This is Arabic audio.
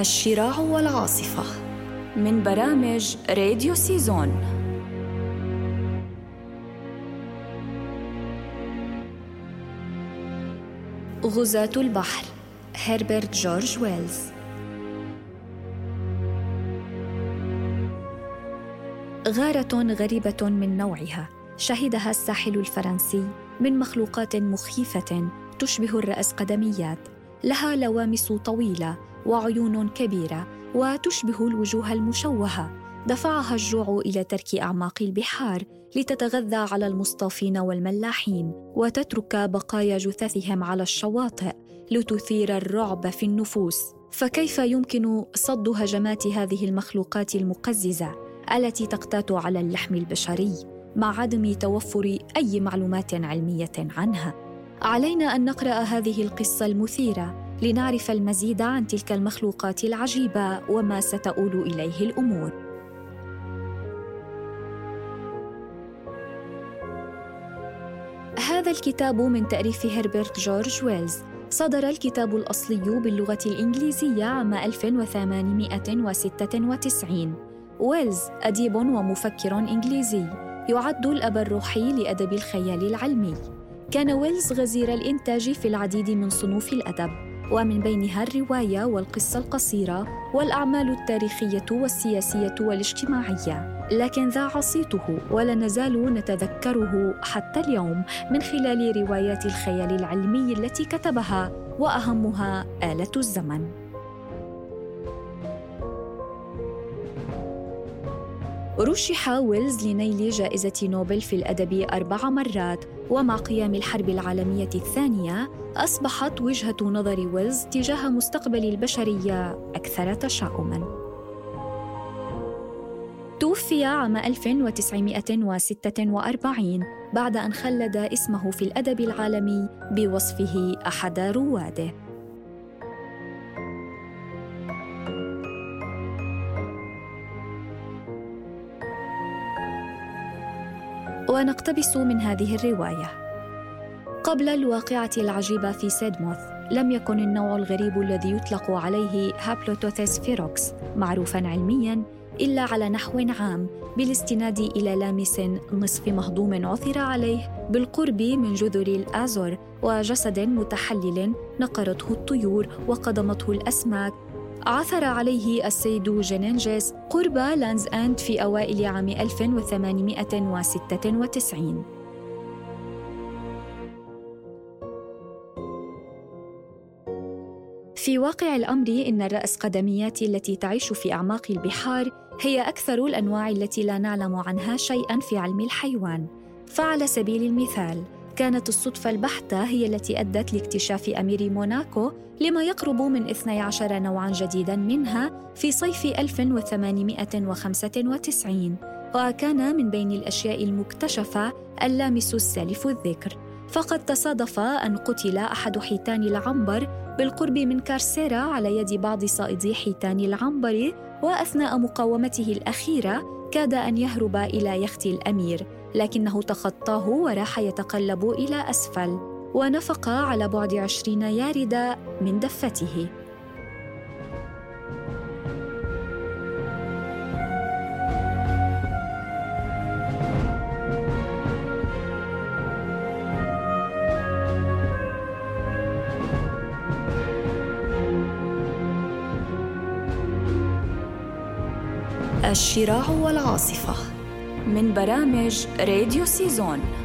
الشراع والعاصفة من برامج راديو سيزون. غزاة البحر هربرت جورج ويلز. غارة غريبة من نوعها شهدها الساحل الفرنسي من مخلوقات مخيفة تشبه الرأس قدميات. لها لوامس طويلة وعيون كبيرة وتشبه الوجوه المشوهة. دفعها الجوع إلى ترك أعماق البحار لتتغذى على المصطافين والملاحين وتترك بقايا جثثهم على الشواطئ لتثير الرعب في النفوس. فكيف يمكن صد هجمات هذه المخلوقات المقززة التي تقتات على اللحم البشري مع عدم توفر أي معلومات علمية عنها؟ علينا أن نقرأ هذه القصة المثيرة لنعرف المزيد عن تلك المخلوقات العجيبة وما ستؤول إليه الأمور. هذا الكتاب من تأليف هربرت جورج ويلز. صدر الكتاب الأصلي باللغة الإنجليزية عام 1896 ويلز أديب ومفكر إنجليزي يعد الأب الروحي لأدب الخيال العلمي. كان ويلز غزير الإنتاج في العديد من صنوف الأدب ومن بينها الرواية والقصة القصيرة والأعمال التاريخية والسياسية والاجتماعية. لكن ذاع صيته ولا نزال نتذكره حتى اليوم من خلال روايات الخيال العلمي التي كتبها وأهمها آلة الزمن. رشح ويلز لنيل جائزة نوبل في الأدب أربع مرات ومع قيام الحرب العالمية الثانية أصبحت وجهة نظر ويلز تجاه مستقبل البشرية أكثر تشاؤماً. توفي عام 1946 بعد أن خلد اسمه في الأدب العالمي بوصفه أحد رواده ونقتبس من هذه الرواية. قبل الواقعة العجيبة في سيدموث لم يكن النوع الغريب الذي يطلق عليه Haploteuthis ferox معروفا علميا إلا على نحو عام بالاستناد إلى لامس نصف مهضوم عثر عليه بالقرب من جزر الآزور وجسد متحلل نقرته الطيور وقضمته الأسماك عثر عليه السيد جينينجيس قرب Land's End في أوائل عام 1896 في واقع الأمر إن الرأس قدميات التي تعيش في أعماق البحار هي أكثر الأنواع التي لا نعلم عنها شيئا في علم الحيوان. فعلى سبيل المثال كانت الصدفة البحتة هي التي أدت لاكتشاف أمير موناكو لما يقرب من 12 نوعاً جديداً منها في صيف 1895 وكان من بين الأشياء المكتشفة اللامس السالف الذكر. فقد تصادف أن قتل أحد حيتان العنبر بالقرب من كارسيرا على يد بعض صائدي حيتان العنبر وأثناء مقاومته الأخيرة كاد أن يهرب إلى يخت الأمير لكنه تخطاه وراح يتقلب إلى أسفل ونفق على بعد عشرين ياردة من دفته. الشراع والعاصفة من برامج راديو سيزون.